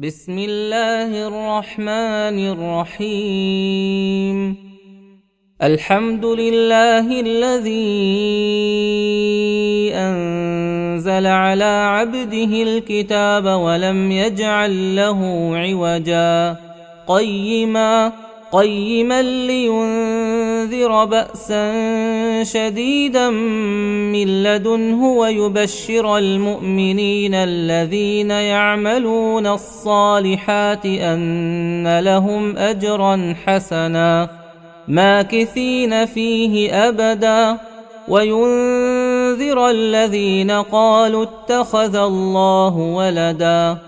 بسم الله الرحمن الرحيم. الحمد لله الذي أنزل على عبده الكتاب ولم يجعل له عوجا. قيما قيما لينذر بأسا شديدا من لدنه ويبشر المؤمنين الذين يعملون الصالحات أن لهم أجرا حسنا ماكثين فيه أبدا وينذر الذين قالوا اتخذ الله ولدا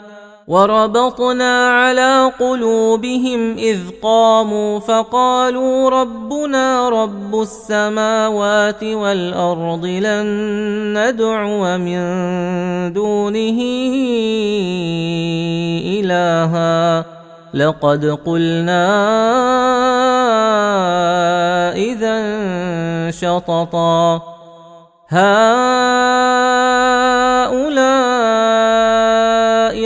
وربطنا على قلوبهم إذ قاموا فقالوا ربنا رب السماوات والأرض لن ندعو من دونه إلها. لقد قلنا إذا شططا هؤلاء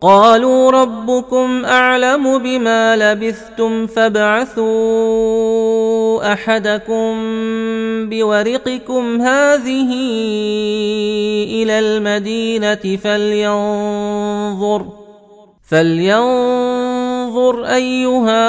قالوا ربكم أعلم بما لبثتم فابعثوا أحدكم بورقكم هذه إلى المدينة فلينظر فلينظر أيها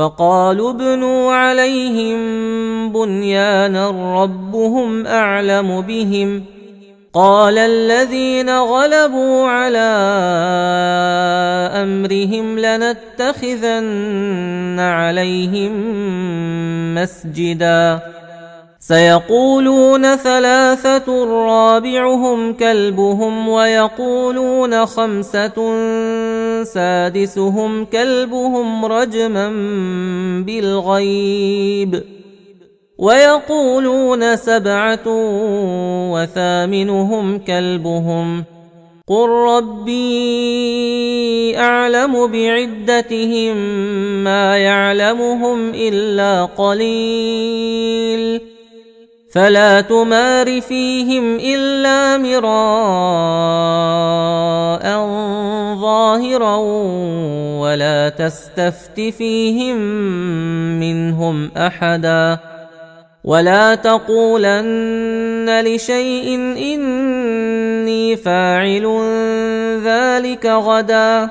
فقالوا ابنوا عليهم بنيانا ربهم أعلم بهم. قال الذين غلبوا على أمرهم لنتخذن عليهم مسجدا. سيقولون ثلاثة رابعهم كلبهم ويقولون خمسة سادسهم كلبهم رجما بالغيب ويقولون سبعة وثامنهم كلبهم قل ربي أعلم بعدتهم ما يعلمهم إلا قليل فلا تمار فيهم إلا مراء ظاهرا ولا تستفت فيهم منهم أحدا ولا تقولن لشيء إني فاعل ذلك غدا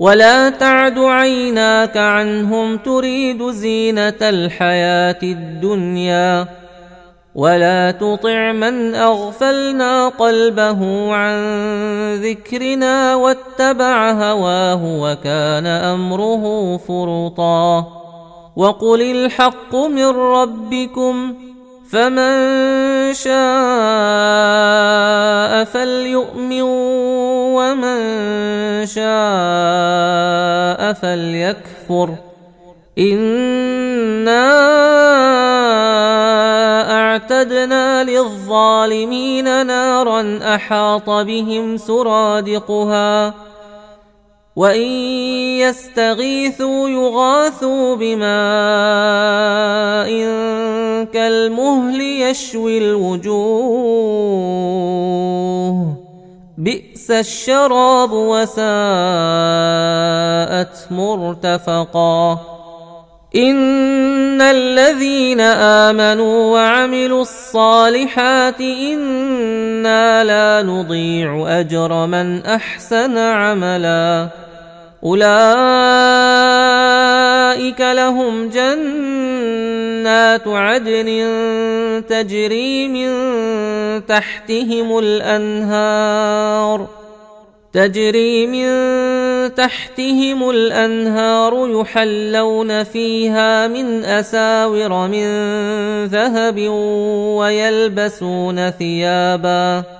ولا تعد عيناك عنهم تريد زينه الحياة الدنيا ولا تطع من اغفلنا قلبه عن ذكرنا واتبع هواه وكان امره فرطا وقل الحق من ربكم فمن شاء فليؤمن ومن شاء فليكفر. إنا أعتدنا للظالمين نارا أحاط بهم سرادقها. وان يستغيثوا يغاثوا بماء كالمهل يشوي الوجوه بئس الشراب وساءت مرتفقا ان الذين امنوا وعملوا الصالحات أنا لا نضيع اجر من احسن عملا أولئك لهم جنات عدن تجري من تحتهم الأنهار تجري من تحتهم الأنهار يحلون فيها من أساور من ذهب ويلبسون ثيابا.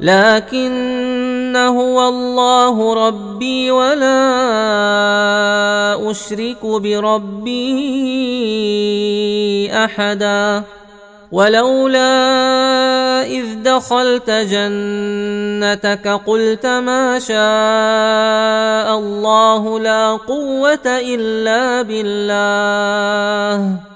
لكن هو الله ربي ولا أشرك بربي أحدا. ولولا إذ دخلت جنتك قلت ما شاء الله لا قوة إلا بالله.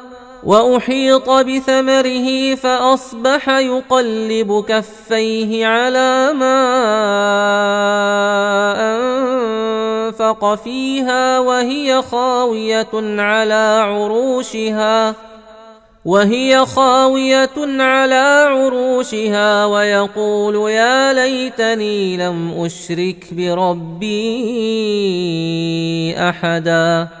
وأحيط بثمره فأصبح يقلب كفيه على ما أنفق فيها وهي خاوية على عروشها وهي خاوية على عروشها ويقول يا ليتني لم أشرك بربي أحدا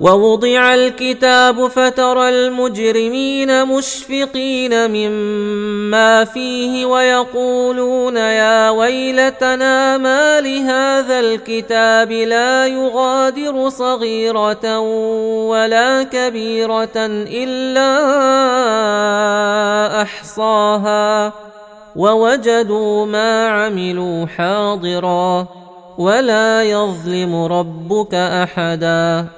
ووضع الكتاب فترى المجرمين مشفقين مما فيه ويقولون يا ويلتنا ما لهذا الكتاب لا يغادر صغيرة ولا كبيرة إلا أحصاها ووجدوا ما عملوا حاضرا ولا يظلم ربك أحدا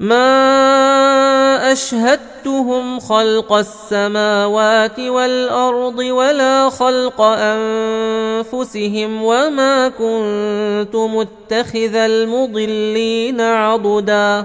ما اشهدتهم خلق السماوات والارض ولا خلق انفسهم وما كنت متخذ المضلين عضدا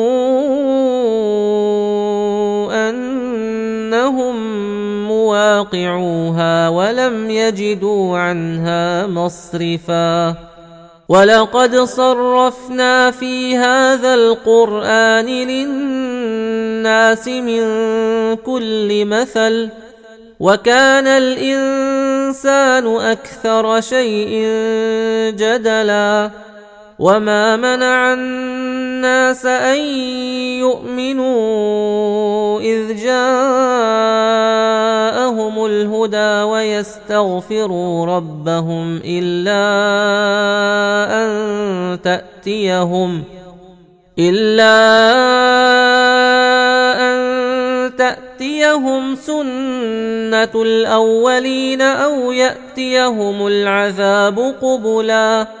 مواقعوها ولم يجدوا عنها مصرفا. ولقد صرفنا في هذا القرآن للناس من كل مثل وكان الإنسان أكثر شيء جدلا. وما منع الناس ان يؤمنوا اذ جاءهم الهدى ويستغفروا ربهم الا ان تاتيهم الا ان تاتيهم سنه الاولين أو ياتيهم العذاب قبلا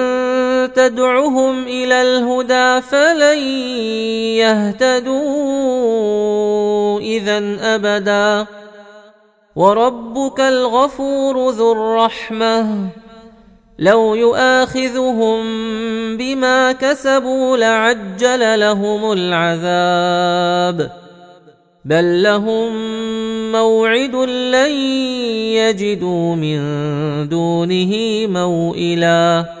تدعهم إلى الهدى فلن يهتدوا إذا أبدا. وربك الغفور ذو الرحمة. لو يؤاخذهم بما كسبوا لعجل لهم العذاب. بل لهم موعد لن يجدوا من دونه موئلا.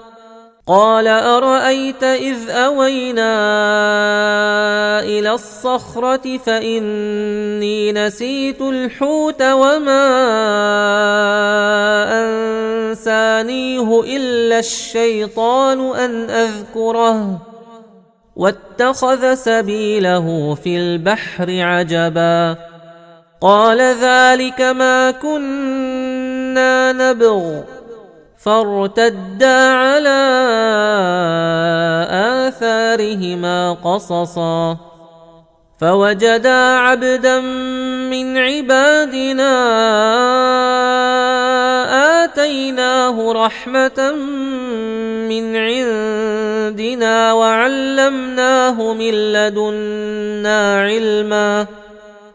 قال أرأيت إذ أوينا إلى الصخرة فإني نسيت الحوت وما أنسانيه إلا الشيطان أن أذكره واتخذ سبيله في البحر عجبا قال ذلك ما كنا نبغ فارتدا على آثارهما قصصا. فوجدا عبدا من عبادنا آتيناه رحمة من عندنا وعلمناه من لدنا علما.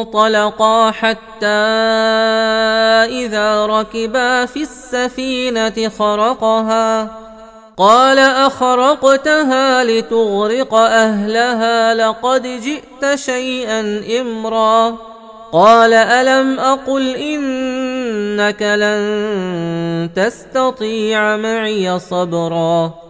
فانطلقا حتى إذا ركبا في السفينة خرقها. قال أخرقتها لتغرق أهلها لقد جئت شيئا إمرا. قال ألم أقل إنك لن تستطيع معي صبرا.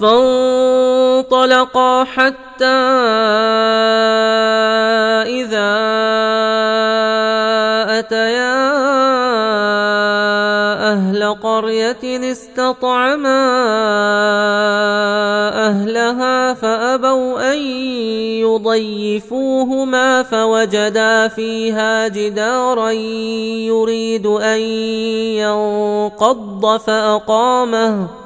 فانطلقا حتى إذا أتيا أهل قرية استطعما أهلها فأبوا أن يضيفوهما فوجدا فيها جدارا يريد أن ينقض فأقامه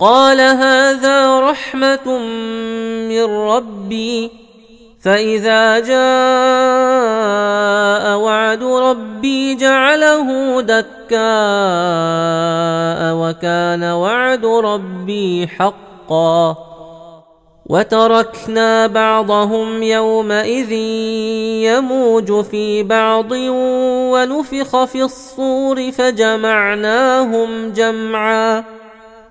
قال هذا رحمة من ربي فإذا جاء وعد ربي جعله دكاء وكان وعد ربي حقا. وتركنا بعضهم يومئذ يموج في بعض ونفخ في الصور فجمعناهم جمعا.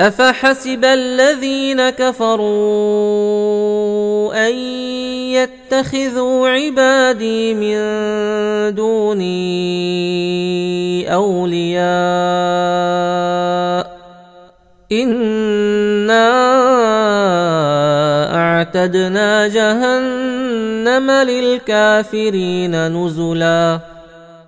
افحسب الذين كفروا ان يتخذوا عبادي من دوني اولياء انا اعتدنا جهنم للكافرين نزلا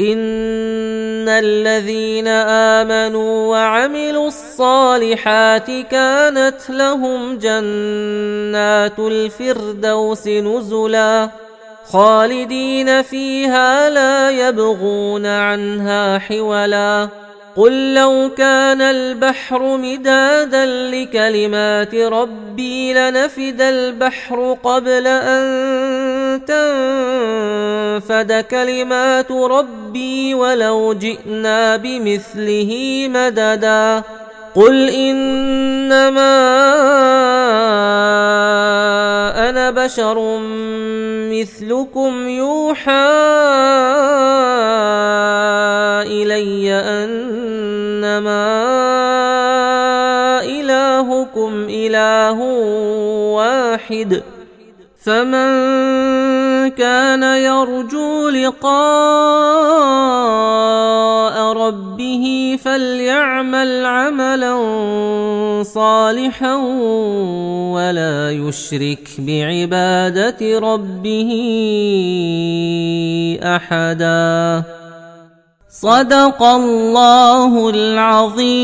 ان الذين امنوا وعملوا الصالحات كانت لهم جنات الفردوس نزلا خالدين فيها لا يبغون عنها حولا قل لو كان البحر مدادا لكلمات ربي لنفد البحر قبل ان تنفد كلمات ربي ولو جئنا بمثله مددا قل انما أنا بشر مثلكم يوحى الي انما الهكم اله واحد فمن كان يرجو لقاء ربه فليعمل عملا صالحا ولا يشرك بعبادة ربه أحدا. صدق الله العظيم.